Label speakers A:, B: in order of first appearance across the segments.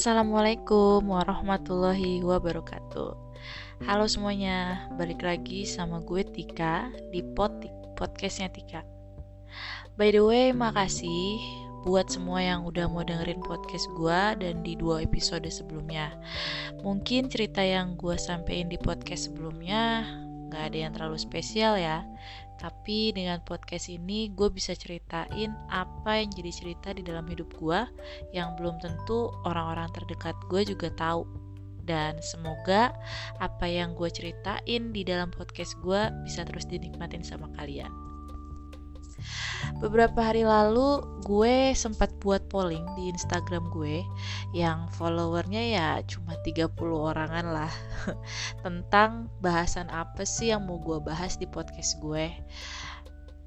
A: Assalamualaikum warahmatullahi wabarakatuh. Halo semuanya, balik lagi sama gue Tika di pod podcastnya Tika. By the way, makasih buat semua yang udah mau dengerin podcast gue dan di dua episode sebelumnya. Mungkin cerita yang gue sampein di podcast sebelumnya gak ada yang terlalu spesial ya. Tapi dengan podcast ini gue bisa ceritain apa yang jadi cerita di dalam hidup gue yang belum tentu orang-orang terdekat gue juga tahu. Dan semoga apa yang gue ceritain di dalam podcast gue bisa terus dinikmatin sama kalian. Beberapa hari lalu gue sempat buat polling di Instagram gue yang followernya ya cuma 30 orangan lah tentang bahasan apa sih yang mau gue bahas di podcast gue.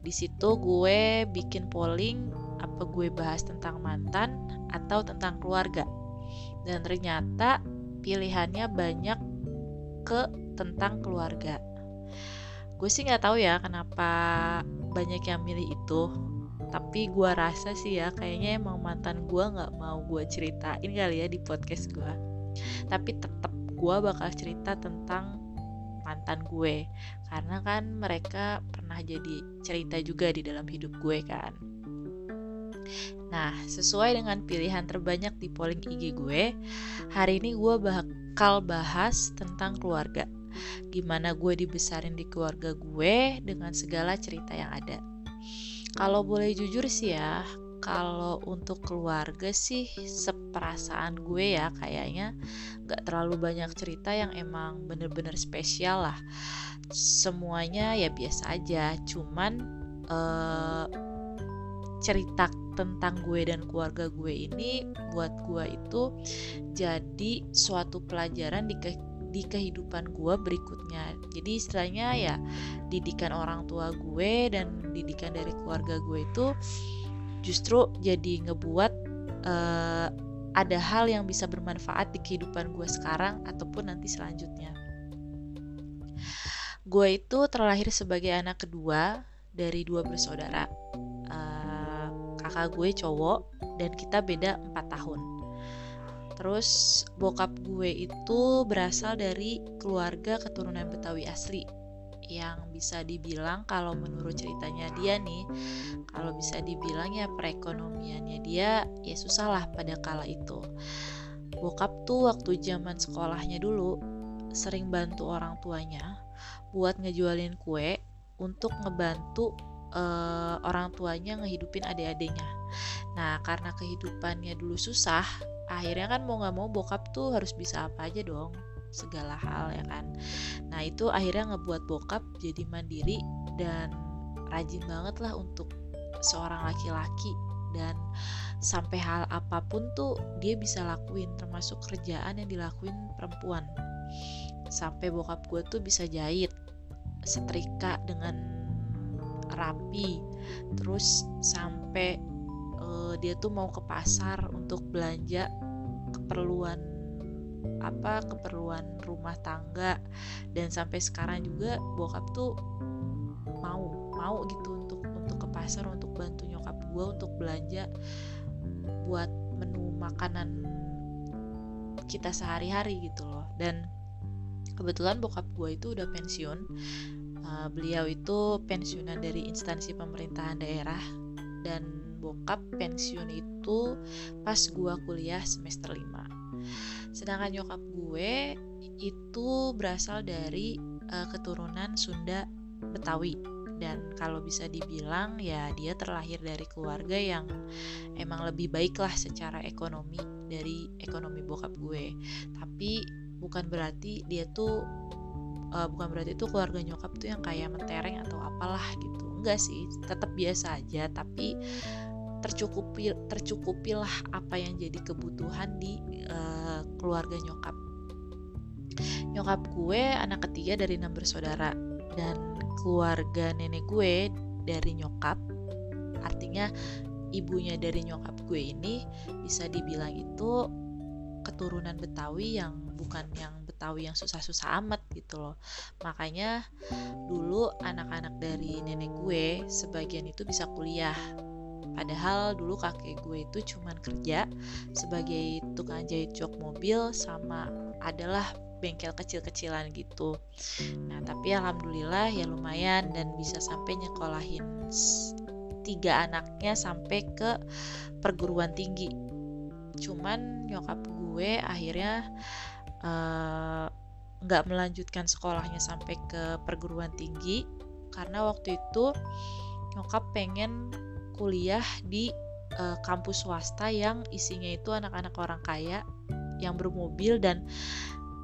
A: Di situ gue bikin polling apa gue bahas tentang mantan atau tentang keluarga. Dan ternyata pilihannya banyak ke tentang keluarga gue sih nggak tahu ya kenapa banyak yang milih itu. Tapi gue rasa sih ya kayaknya emang mantan gue nggak mau gue ceritain kali ya di podcast gue tapi tetap gue bakal cerita tentang mantan gue. Karena kan mereka pernah jadi cerita juga di dalam hidup gue kan. Nah, sesuai dengan pilihan terbanyak di polling IG gue, hari ini gue bakal bahas tentang keluarga gimana gue dibesarin di keluarga gue dengan segala cerita yang ada. Kalau boleh jujur sih ya, kalau untuk keluarga sih seperasaan gue ya kayaknya gak terlalu banyak cerita yang emang bener-bener spesial lah. Semuanya ya biasa aja, cuman uh, cerita tentang gue dan keluarga gue ini buat gue itu jadi suatu pelajaran di di kehidupan gue berikutnya. Jadi istilahnya ya didikan orang tua gue dan didikan dari keluarga gue itu justru jadi ngebuat uh, ada hal yang bisa bermanfaat di kehidupan gue sekarang ataupun nanti selanjutnya. Gue itu terlahir sebagai anak kedua dari dua bersaudara uh, kakak gue cowok dan kita beda 4 tahun Terus bokap gue itu berasal dari keluarga keturunan Betawi asli. Yang bisa dibilang kalau menurut ceritanya dia nih kalau bisa dibilang ya perekonomiannya dia ya susah lah pada kala itu. Bokap tuh waktu zaman sekolahnya dulu sering bantu orang tuanya buat ngejualin kue untuk ngebantu uh, orang tuanya ngehidupin adik-adiknya. Nah karena kehidupannya dulu susah akhirnya kan mau nggak mau bokap tuh harus bisa apa aja dong segala hal ya kan? Nah itu akhirnya ngebuat bokap jadi mandiri dan rajin banget lah untuk seorang laki-laki. Dan sampai hal apa pun tuh dia bisa lakuin termasuk kerjaan yang dilakuin perempuan. Sampai bokap gue tuh bisa jahit setrika dengan rapi. Terus sampai uh, dia tuh mau ke pasar untuk belanja keperluan apa keperluan rumah tangga. Dan sampai sekarang juga bokap tuh mau mau gitu untuk untuk ke pasar untuk bantu nyokap gue untuk belanja buat menu makanan kita sehari-hari gitu loh. Dan kebetulan bokap gue itu udah pensiun uh, beliau itu pensiunan dari instansi pemerintahan daerah dan bokap pensiun itu pas gue kuliah semester 5 sedangkan nyokap gue itu berasal dari uh, keturunan Sunda Betawi. Dan kalau bisa dibilang ya dia terlahir dari keluarga yang emang lebih baik lah secara ekonomi dari ekonomi bokap gue. Tapi bukan berarti dia tuh uh, bukan berarti itu keluarga nyokap tuh yang kayak mentereng atau apalah gitu. Enggak sih tetap biasa aja tapi tercukupi tercukupilah apa yang jadi kebutuhan di uh, keluarga nyokap. Nyokap gue anak ketiga dari enam bersaudara dan keluarga nenek gue dari nyokap artinya ibunya dari nyokap gue ini bisa dibilang itu keturunan Betawi yang bukan yang Betawi yang susah-susah amat gitu loh makanya dulu anak-anak dari nenek gue sebagian itu bisa kuliah Padahal dulu kakek gue itu cuman kerja sebagai tukang jahit jok mobil sama adalah bengkel kecil-kecilan gitu. Nah, tapi alhamdulillah ya lumayan dan bisa sampai nyekolahin tiga anaknya sampai ke perguruan tinggi. Cuman nyokap gue akhirnya eh, nggak melanjutkan sekolahnya sampai ke perguruan tinggi karena waktu itu nyokap pengen kuliah di uh, kampus swasta yang isinya itu anak-anak orang kaya yang bermobil dan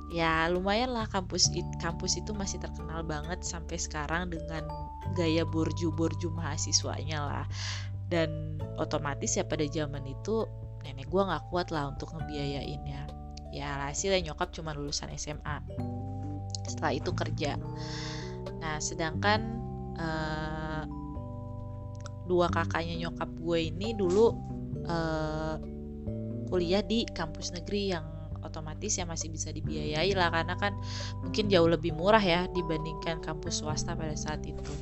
A: ya lumayan lah kampus kampus itu masih terkenal banget sampai sekarang dengan gaya borju-borju mahasiswanya lah. Dan otomatis ya pada zaman itu nenek gue nggak kuat lah untuk ngebiayainnya ya hasilnya nyokap cuma lulusan SMA setelah itu kerja. Nah sedangkan uh, dua kakaknya nyokap gue ini dulu uh, kuliah di kampus negeri yang otomatis ya masih bisa dibiayai lah karena kan mungkin jauh lebih murah ya dibandingkan kampus swasta pada saat itu.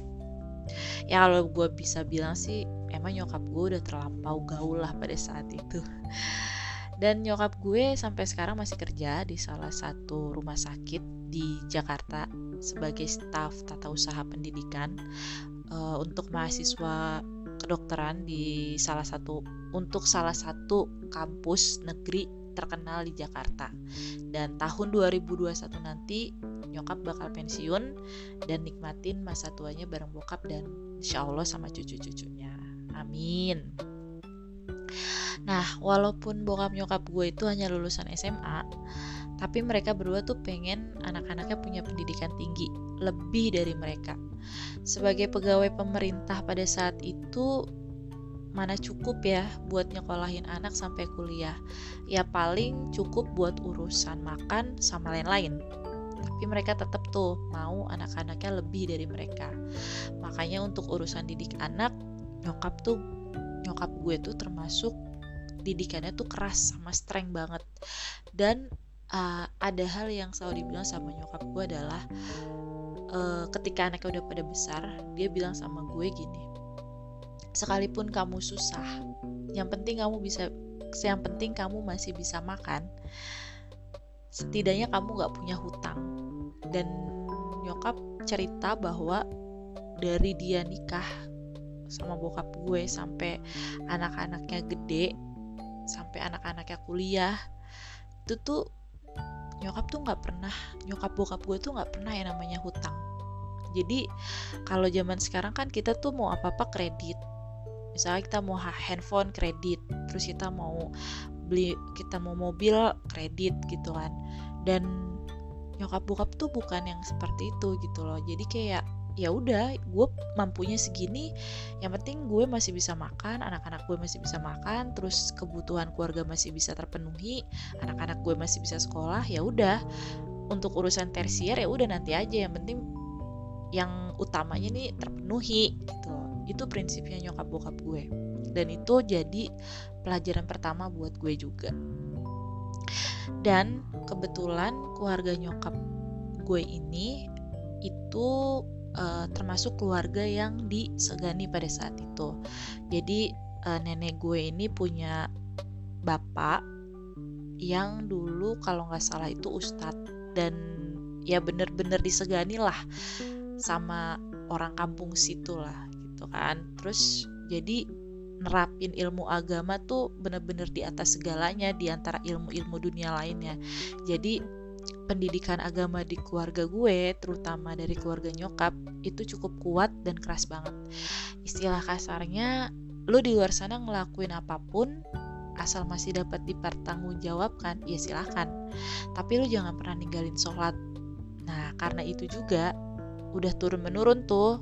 A: Ya kalau gue bisa bilang sih emang nyokap gue udah terlampau gaul lah pada saat itu dan nyokap gue sampai sekarang masih kerja di salah satu rumah sakit di Jakarta sebagai staf tata usaha pendidikan uh, untuk mahasiswa kedokteran di salah satu untuk salah satu kampus negeri terkenal di Jakarta. Dan tahun 2021 nanti nyokap bakal pensiun dan nikmatin masa tuanya bareng bokap dan insya Allah sama cucu-cucunya. Amin. Nah, walaupun bokap nyokap gue itu hanya lulusan SMA, tapi mereka berdua tuh pengen anak-anaknya punya pendidikan tinggi, lebih dari mereka. Sebagai pegawai pemerintah pada saat itu, mana cukup ya buat nyekolahin anak sampai kuliah. Ya paling cukup buat urusan makan sama lain-lain. Tapi mereka tetap tuh mau anak-anaknya lebih dari mereka. Makanya untuk urusan didik anak, nyokap tuh nyokap gue tuh termasuk didikannya tuh keras sama strength banget. Dan uh, ada hal yang selalu dibilang sama nyokap gue adalah uh, ketika anaknya udah pada besar, dia bilang sama gue gini, sekalipun kamu susah, yang penting kamu bisa, yang penting kamu masih bisa makan. Setidaknya kamu gak punya hutang. Dan nyokap cerita bahwa dari dia nikah sama bokap gue sampai anak-anaknya gede, sampai anak-anaknya kuliah, itu tuh nyokap tuh nggak pernah nyokap bokap gue tuh nggak pernah yang namanya hutang. Jadi kalau zaman sekarang kan kita tuh mau apa apa kredit. Misalnya kita mau handphone kredit terus kita mau beli kita mau mobil kredit gitu kan. Dan nyokap bokap tuh bukan yang seperti itu gitu loh. Jadi kayak ya udah gue mampunya segini yang penting gue masih bisa makan anak-anak gue masih bisa makan terus kebutuhan keluarga masih bisa terpenuhi anak-anak gue masih bisa sekolah ya udah. Untuk urusan tersier ya udah nanti aja yang penting yang utamanya nih terpenuhi gitu. Itu prinsipnya nyokap bokap gue. Dan itu jadi pelajaran pertama buat gue juga. Dan kebetulan keluarga nyokap gue ini itu uh, termasuk keluarga yang disegani pada saat itu. Jadi uh, nenek gue ini punya bapak yang dulu kalau nggak salah itu ustadz dan ya bener-bener disegani lah sama orang kampung situ lah gitu kan. Terus jadi nerapin ilmu agama tuh bener-bener di atas segalanya di antara ilmu-ilmu dunia lainnya. Jadi pendidikan agama di keluarga gue, terutama dari keluarga nyokap, itu cukup kuat dan keras banget. Istilah kasarnya, lo di luar sana ngelakuin apa pun, asal masih dapat dipertanggungjawabkan, ya silahkan. Tapi lo jangan pernah ninggalin sholat. Nah, karena itu juga, udah turun-menurun tuh.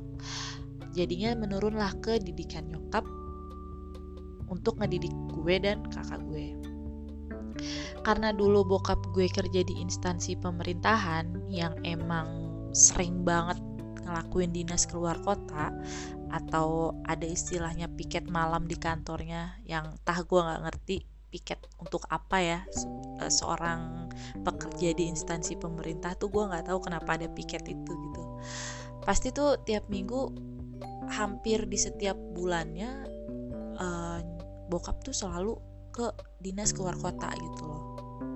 A: Jadinya menurunlah ke didikan nyokap untuk ngedidik gue dan kakak gue karena dulu bokap gue kerja di instansi pemerintahan yang emang sering banget ngelakuin dinas keluar kota atau ada istilahnya piket malam di kantornya yang tah gue nggak ngerti piket untuk apa ya eh, seorang pekerja di instansi pemerintah tuh gue nggak tahu kenapa ada piket itu gitu. Pasti tuh tiap minggu hampir di setiap bulannya uh, bokap tuh selalu ke dinas keluar kota gitu loh.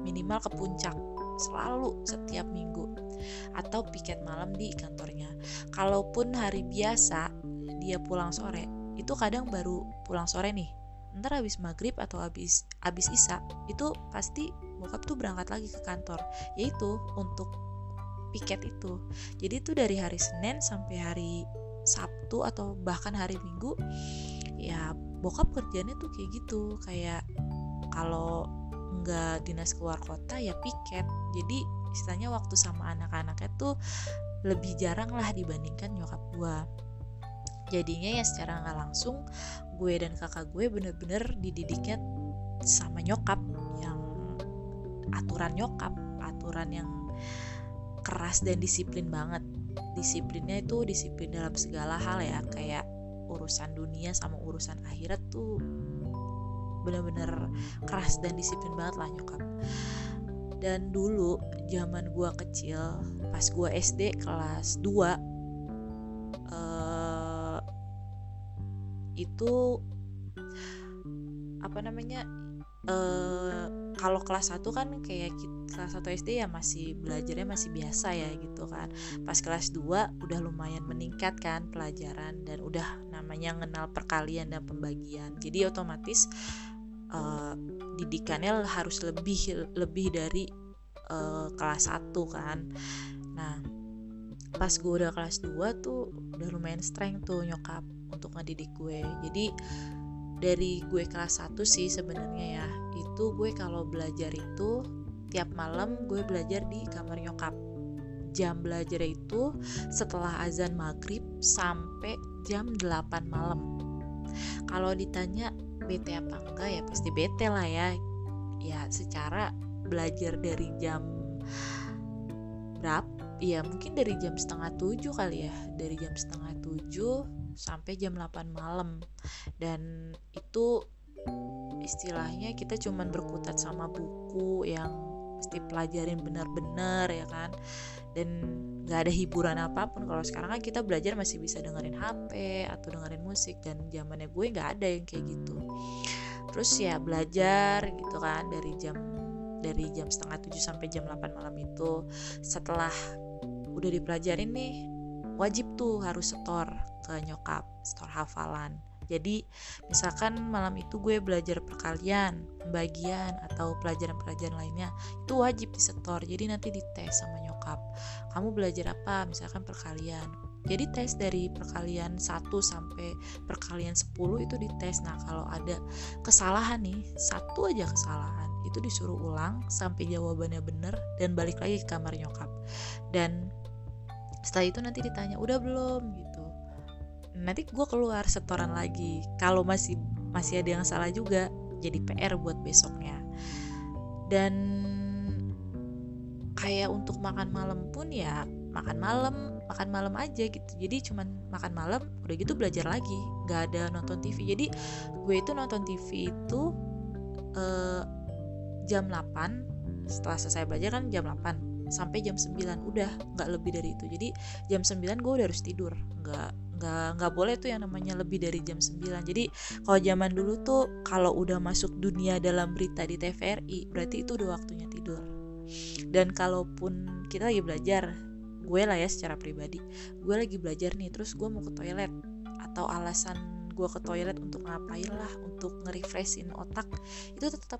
A: Minimal ke puncak selalu setiap minggu. Atau piket malam di kantornya. Kalaupun hari biasa dia pulang sore itu kadang baru pulang sore nih. Ntar habis maghrib atau habis habis isa itu pasti bokap tuh berangkat lagi ke kantor. Yaitu untuk piket itu. Jadi itu dari hari Senin sampai hari Sabtu atau bahkan hari Minggu ya bokap kerjanya tuh kayak gitu kayak kalau nggak dinas keluar kota ya piket. Jadi istilahnya waktu sama anak-anaknya tuh lebih jarang lah dibandingkan nyokap gue jadinya ya secara nggak langsung gue dan kakak gue bener-bener dididiknya sama nyokap yang aturan nyokap aturan yang keras dan disiplin banget. Disiplinnya itu disiplin dalam segala hal ya kayak urusan dunia sama urusan akhirat tuh bener-bener keras dan disiplin banget lah nyokap. Dan dulu zaman gua kecil pas gua SD kelas 2 uh, eh, itu apa namanya uh, kalau kelas 1 kan kayak kelas 1 SD ya masih belajarnya masih biasa ya gitu kan. Pas kelas 2 udah lumayan meningkat kan pelajaran dan udah namanya kenal perkalian dan pembagian. Jadi otomatis uh, didikannya harus lebih lebih dari uh, kelas 1 kan. Nah pas gue udah kelas 2 tuh udah lumayan strength tuh nyokap untuk ngedidik gue. Jadi dari gue kelas 1 sih sebenarnya ya. Itu gue kalau belajar itu tiap malam gue belajar di kamar nyokap. Jam belajar itu setelah azan maghrib sampai jam 8 malam. Kalau ditanya bete apa enggak ya pasti bete lah ya. Ya secara belajar dari jam berapa ya mungkin dari jam setengah tujuh kali ya. Dari jam setengah tujuh sampai jam 8 malam. Dan itu istilahnya kita cuman berkutat sama buku yang mesti pelajarin benar-benar ya kan? Dan nggak ada hiburan apa pun. Kalau sekarang kan kita belajar masih bisa dengerin HP atau dengerin musik dan zamannya gue nggak ada yang kayak gitu. Terus ya belajar gitu kan dari jam dari jam setengah tujuh sampai jam 8 malam itu. Setelah udah dipelajarin nih wajib tuh harus setor ke nyokap setor hafalan jadi misalkan malam itu gue belajar perkalian, pembagian atau pelajaran-pelajaran lainnya itu wajib disetor. Jadi nanti dites sama nyokap. Kamu belajar apa? Misalkan perkalian. Jadi tes dari perkalian 1 sampai perkalian 10 itu dites. Nah, kalau ada kesalahan nih, satu aja kesalahan, itu disuruh ulang sampai jawabannya bener dan balik lagi ke kamar nyokap. Dan setelah itu nanti ditanya, "Udah belum?" gitu. Nanti gue keluar setoran lagi. Kalau masih masih ada yang salah juga jadi PR buat besoknya. Dan kayak untuk makan malam pun ya makan malam makan malam aja gitu. Jadi cuman makan malam udah gitu belajar lagi. Nggak ada nonton TV jadi gue itu nonton TV itu uh, jam 8 setelah selesai belajar kan jam 8 sampai jam 9 udah nggak lebih dari itu. Jadi jam 9 gue udah harus tidur. Nggak nggak nggak boleh tuh yang namanya lebih dari jam 9 jadi kalau zaman dulu tuh kalau udah masuk dunia dalam berita di TVRI berarti itu udah waktunya tidur. Dan kalaupun kita lagi belajar gue lah ya secara pribadi gue lagi belajar nih terus gue mau ke toilet atau alasan gue ke toilet untuk ngapain lah untuk nge-refreshin otak itu tetap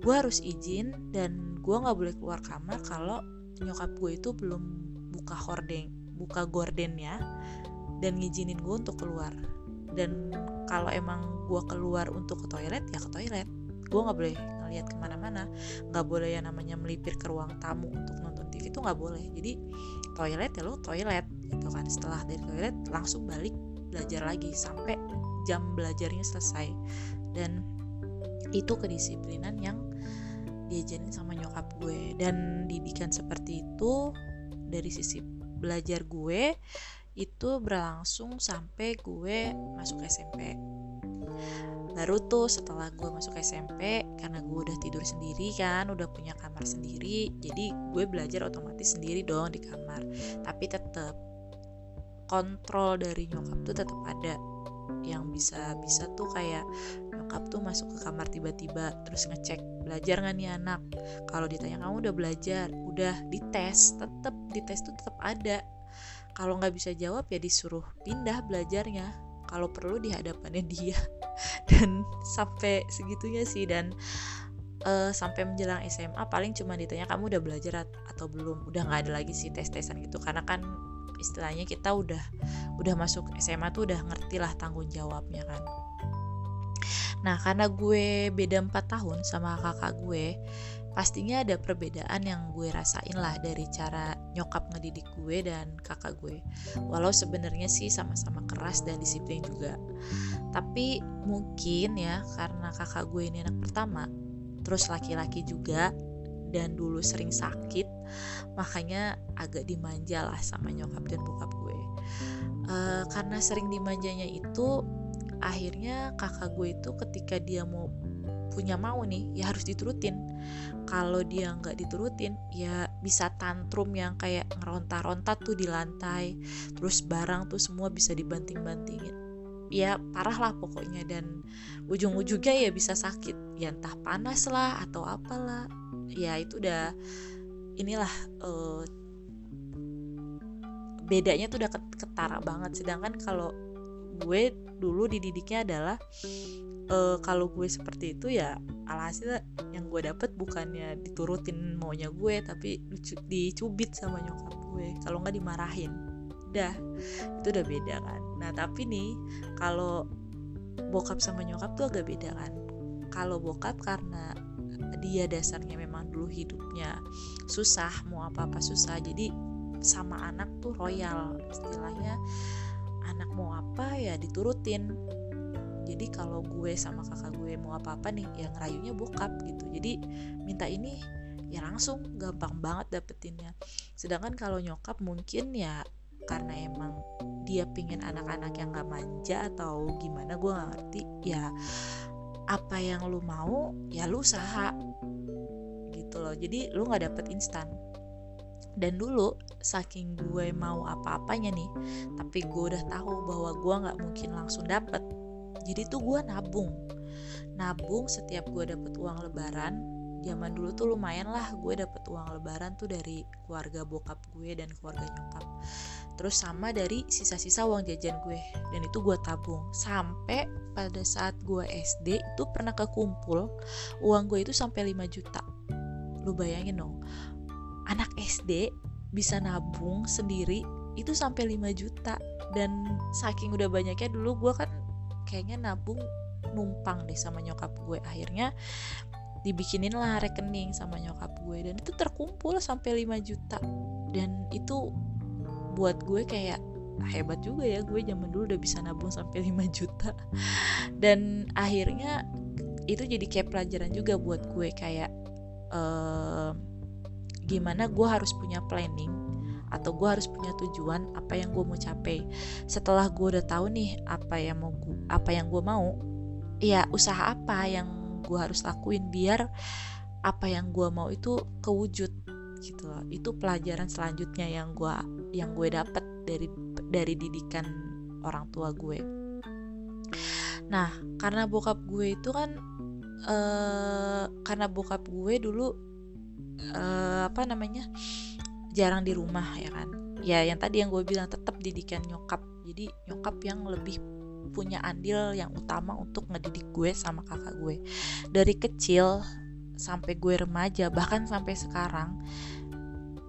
A: gue harus izin dan gue nggak boleh keluar kamar kalau nyokap gue itu belum buka hordeng buka gorden ya dan ngizinin gue untuk keluar. Dan kalau emang gue keluar untuk ke toilet ya ke toilet. Gue nggak boleh ngeliat ke mana-mana. Nggak boleh yang namanya melipir ke ruang tamu untuk nonton TV itu nggak boleh. Jadi toilet ya lo toilet gitu kan. Setelah dari toilet langsung balik belajar lagi sampai jam belajarnya selesai. Dan itu kedisiplinan yang diajarin sama nyokap gue. Dan didikan seperti itu dari sisi belajar gue itu berlangsung sampai gue masuk SMP baru tuh setelah gue masuk SMP karena gue udah tidur sendiri kan udah punya kamar sendiri jadi gue belajar otomatis sendiri dong di kamar. Tapi tetap kontrol dari nyokap tuh tetap ada. Yang bisa-bisa tuh kayak nyokap tuh masuk ke kamar tiba-tiba terus ngecek belajar nggak nih anak? Kalau ditanya kamu udah belajar? Udah dites tetep dites tuh tetap ada. Kalau nggak bisa jawab ya disuruh pindah belajarnya kalau perlu di hadapannya dia. Dan sampai segitunya sih dan uh, sampai menjelang SMA paling cuma ditanya kamu udah belajar atau belum? Udah nggak ada lagi sih tes tesan gitu karena kan istilahnya kita udah udah masuk SMA tuh udah ngerti lah tanggung jawabnya kan. Nah karena gue beda 4 tahun sama kakak gue pastinya ada perbedaan yang gue rasain lah dari cara nyokap ngedidik gue dan kakak gue. Walau sebenarnya sih sama-sama keras dan disiplin juga. Tapi mungkin ya karena kakak gue ini anak pertama terus laki-laki juga dan dulu sering sakit makanya agak dimanja lah sama nyokap dan bokap gue. Uh, karena sering dimanjanya itu akhirnya kakak gue itu ketika dia mau punya mau nih ya harus diturutin. Kalau dia nggak diturutin ya bisa tantrum yang kayak ngeronta-ronta tuh di lantai terus barang tuh semua bisa dibanting-bantingin. Ya parah lah pokoknya dan ujung-ujungnya ya bisa sakit. Ya entah panas lah atau apalah ya itu udah inilah uh, bedanya tuh udah ketara banget. Sedangkan kalau gue dulu dididiknya adalah uh, kalau gue seperti itu ya alhasil yang gue dapet bukannya diturutin maunya gue tapi dicubit sama nyokap gue. Kalau nggak dimarahin. Dah itu udah beda kan. Nah tapi nih kalau bokap sama nyokap tuh agak beda kan. Kalau bokap karena dia dasarnya memang dulu hidupnya susah mau apa apa susah. Jadi sama anak tuh royal istilahnya anak mau apa ya diturutin. Jadi kalau gue sama kakak gue mau apa-apa nih yang rayunya bokap gitu. Jadi minta ini ya langsung gampang banget dapetinnya. Sedangkan kalau nyokap mungkin ya karena emang dia pingin anak-anak yang gak manja atau gimana gue gak ngerti ya apa yang lu mau ya lu usaha. Gitu loh. Jadi lu gak dapet instan. Dan dulu saking gue mau apa-apanya nih tapi gue udah tahu bahwa gue nggak mungkin langsung dapet jadi tuh gue nabung. Nabung setiap gue dapet uang lebaran zaman dulu tuh lumayan lah gue dapet uang lebaran tuh dari keluarga bokap gue dan keluarga nyokap. Terus sama dari sisa-sisa uang jajan gue dan itu gue tabung. Sampai pada saat gue SD itu pernah kekumpul uang gue itu sampai 5 juta. Lu bayangin dong anak SD bisa nabung sendiri itu sampai 5 juta. Dan saking udah banyaknya dulu gue kan kayaknya nabung numpang deh sama nyokap gue. Akhirnya dibikinin lah rekening sama nyokap gue. Dan itu terkumpul sampai 5 juta. Dan itu buat gue kayak hebat juga ya. Gue zaman dulu udah bisa nabung sampai 5 juta. Dan akhirnya itu jadi kayak pelajaran juga buat gue. Kayak uh, gimana gue harus punya planning atau gue harus punya tujuan apa yang gue mau capai. Setelah gue udah tahu nih apa yang mau gua, apa yang gue mau ya usaha apa yang gue harus lakuin biar apa yang gue mau itu kewujud gitu loh. Itu pelajaran selanjutnya yang gue yang gue dapet dari dari didikan orang tua gue. Nah karena bokap gue itu kan uh, karena bokap gue dulu uh, apa namanya jarang di rumah ya kan? Ya yang tadi yang gue bilang tetap didikan nyokap. Jadi nyokap yang lebih punya andil yang utama untuk ngedidik gue sama kakak gue. Dari kecil sampai gue remaja bahkan sampai sekarang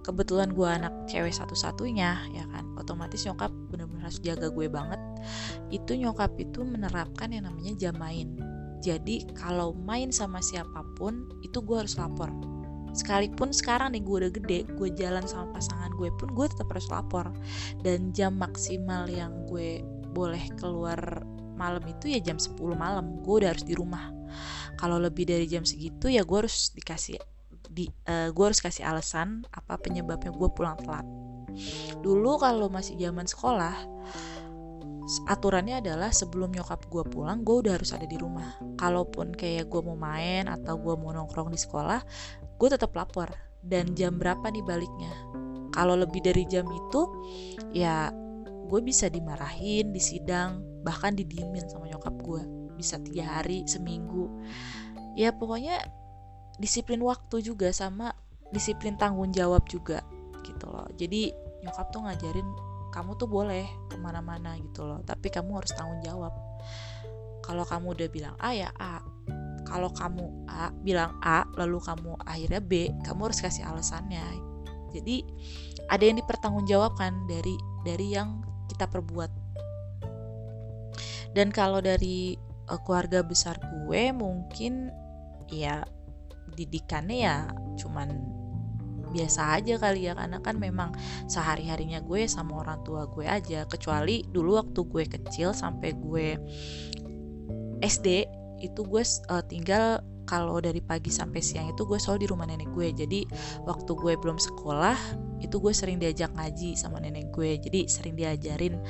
A: kebetulan gue anak cewek satu-satunya ya kan? Otomatis nyokap bener-bener harus jaga gue banget. Itu nyokap itu menerapkan yang namanya jam main jadi kalau main sama siapa pun itu gue harus lapor. Sekalipun sekarang nih gue udah gede gue jalan sama pasangan gue pun gue tetap harus lapor. Dan jam maksimal yang gue boleh keluar malam itu ya jam 10 malam. Gue udah harus di rumah. Kalau lebih dari jam segitu ya gue harus dikasih di uh, gue harus kasih alasan apa penyebabnya gue pulang telat. Dulu kalau masih zaman sekolah aturannya adalah sebelum nyokap gue pulang gue udah harus ada di rumah. Kalaupun kayak gue mau main atau gue mau nongkrong di sekolah gue tetap lapor. Dan jam berapa nih baliknya? Kalau lebih dari jam itu ya gue bisa dimarahin di sidang bahkan didiemin sama nyokap gue. Bisa tiga hari seminggu. Ya pokoknya disiplin waktu juga sama disiplin tanggung jawab juga gitu loh. Jadi nyokap tuh ngajarin kamu tuh boleh ke mana-mana gitu loh. Tapi kamu harus tanggung jawab. Kalau kamu udah bilang A ya A. Kalau kamu A bilang A lalu kamu akhirnya B kamu harus kasih alasannya. Jadi ada yang dipertanggungjawabkan dari dari yang kita perbuat. Dan kalau dari uh, keluarga besar gue mungkin ya didikannya ya cuman biasa aja kali ya karena kan memang sehari harinya gue sama orang tua gue aja. Kecuali dulu waktu gue kecil sampai gue SD itu gue uh, tinggal kalau dari pagi sampai siang itu gue selalu di rumah nenek gue. Jadi waktu gue belum sekolah itu gue sering diajak ngaji sama nenek gue. Jadi sering diajarin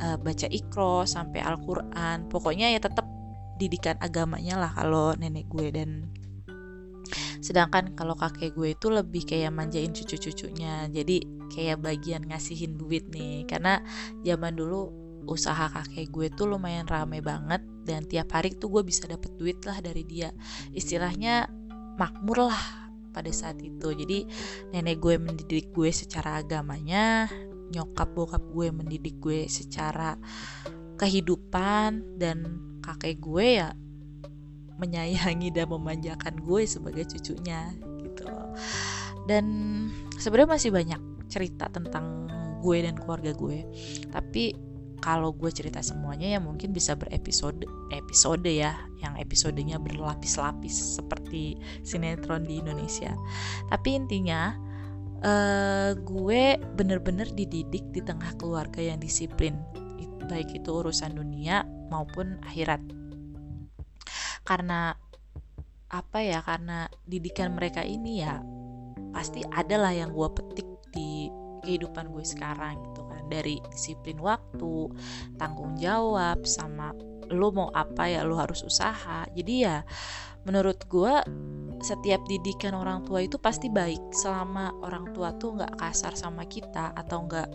A: uh, baca ikro sampai Al-Quran. Pokoknya ya tetap didikan agamanya lah kalau nenek gue. Dan sedangkan kalau kakek gue itu lebih kayak manjain cucu-cucunya. Jadi kayak bagian ngasihin duit nih. Karena zaman dulu usaha kakek gue tuh lumayan rame banget dan tiap hari tuh gue bisa dapet duit lah dari dia. Istilahnya makmur lah pada saat itu. Jadi nenek gue mendidik gue secara agamanya nyokap bokap gue mendidik gue secara kehidupan dan kakek gue ya menyayangi dan memanjakan gue sebagai cucunya gitu. Dan sebenarnya masih banyak cerita tentang gue dan keluarga gue. Tapi kalau gue cerita semuanya ya mungkin bisa berepisode episode ya yang episodenya berlapis-lapis seperti sinetron di Indonesia. Tapi intinya uh, gue bener-bener dididik di tengah keluarga yang disiplin baik itu urusan dunia maupun akhirat. Karena apa ya karena didikan mereka ini ya pasti adalah yang gue petik di kehidupan gue sekarang gitu kan dari disiplin waktu tanggung jawab sama lo mau apa ya lo harus usaha. Jadi ya menurut gue setiap didikan orang tua itu pasti baik. Selama orang tua tuh nggak kasar sama kita atau nggak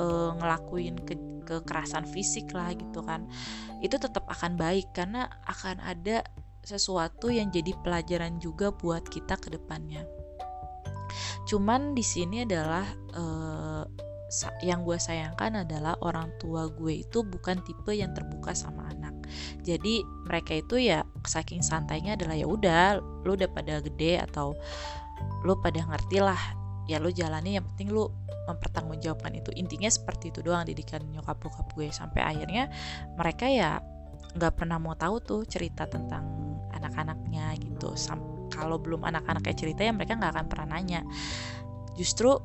A: uh, ngelakuin ke kekerasan fisik lah gitu kan itu tetap akan baik. Karena akan ada sesuatu yang jadi pelajaran juga buat kita ke depannya. Cuman di sini adalah uh, yang gue sayangkan adalah orang tua gue itu bukan tipe yang terbuka sama anak. Jadi mereka itu ya saking santainya adalah ya udah lu udah pada gede atau lu pada ngerti lah ya lu jalani yang penting lu mempertanggungjawabkan itu. Intinya seperti itu doang didikan nyokap bokap gue sampai akhirnya mereka ya nggak pernah mau tahu tuh cerita tentang anak-anaknya gitu. Sam kalau belum anak-anaknya cerita ya mereka nggak akan pernah nanya. Justru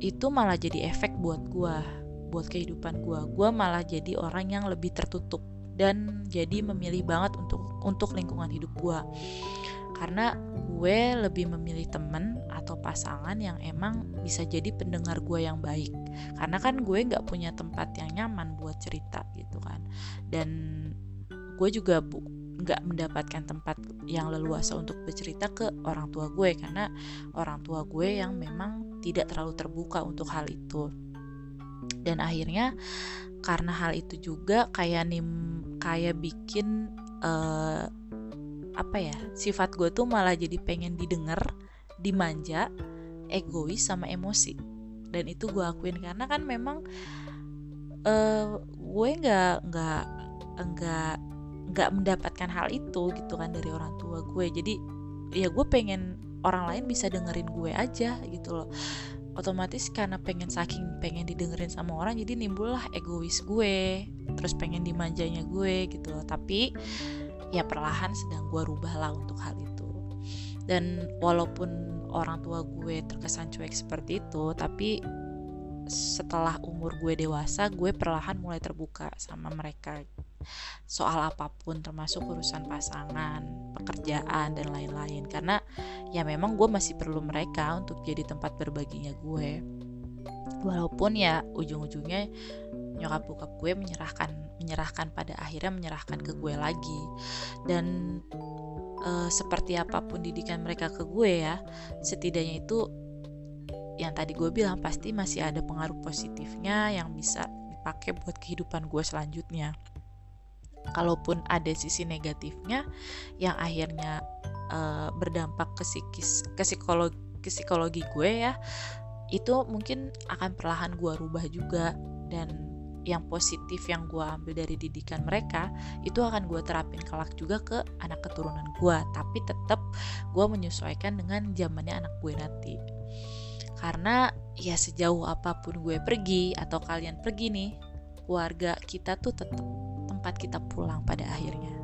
A: itu malah jadi efek buat gue buat kehidupan gue gue malah jadi orang yang lebih tertutup dan jadi memilih banget untuk untuk lingkungan hidup gue karena gue lebih memilih temen atau pasangan yang emang bisa jadi pendengar gue yang baik. Karena kan gue nggak punya tempat yang nyaman buat cerita gitu kan. Dan gue juga bu nggak mendapatkan tempat yang leluasa untuk bercerita ke orang tua gue karena orang tua gue yang memang tidak terlalu terbuka untuk hal itu. Dan akhirnya karena hal itu juga kayak nim kayak bikin uh, apa ya sifat gue tuh malah jadi pengen didengar dimanja egois sama emosi. Dan itu gue akuin karena kan memang uh, gue nggak nggak nggak nggak mendapatkan hal itu gitu kan dari orang tua gue. Jadi ya gue pengen orang lain bisa dengerin gue aja gitu loh. Otomatis karena pengen saking pengen didengerin sama orang jadi nimbullah egois gue terus pengen dimanjanya gue gitu loh. Tapi ya perlahan sedang gue rubah lah untuk hal itu. Dan walaupun orang tua gue terkesan cuek seperti itu tapi setelah umur gue dewasa gue perlahan mulai terbuka sama mereka soal apa pun termasuk urusan pasangan, pekerjaan dan lain-lain. Karena ya memang gue masih perlu mereka untuk jadi tempat berbaginya gue. Walaupun ya ujung-ujungnya nyokap bokap gue menyerahkan menyerahkan pada akhirnya menyerahkan ke gue lagi. Dan e, seperti apa pun didikan mereka ke gue ya setidaknya itu yang tadi gue bilang pasti masih ada pengaruh positifnya yang bisa dipakai buat kehidupan gue selanjutnya kalaupun ada sisi negatifnya yang akhirnya uh, berdampak ke psikis ke psikologi ke psikologi gue ya itu mungkin akan perlahan gue rubah juga. Dan yang positif yang gue ambil dari didikan mereka itu akan gue terapin kelak juga ke anak keturunan gue tapi tetap gue menyesuaikan dengan zamannya anak gue nanti. Karena ya sejauh apa pun gue pergi atau kalian pergi nih keluarga kita tuh tetap tempat kita pulang pada akhirnya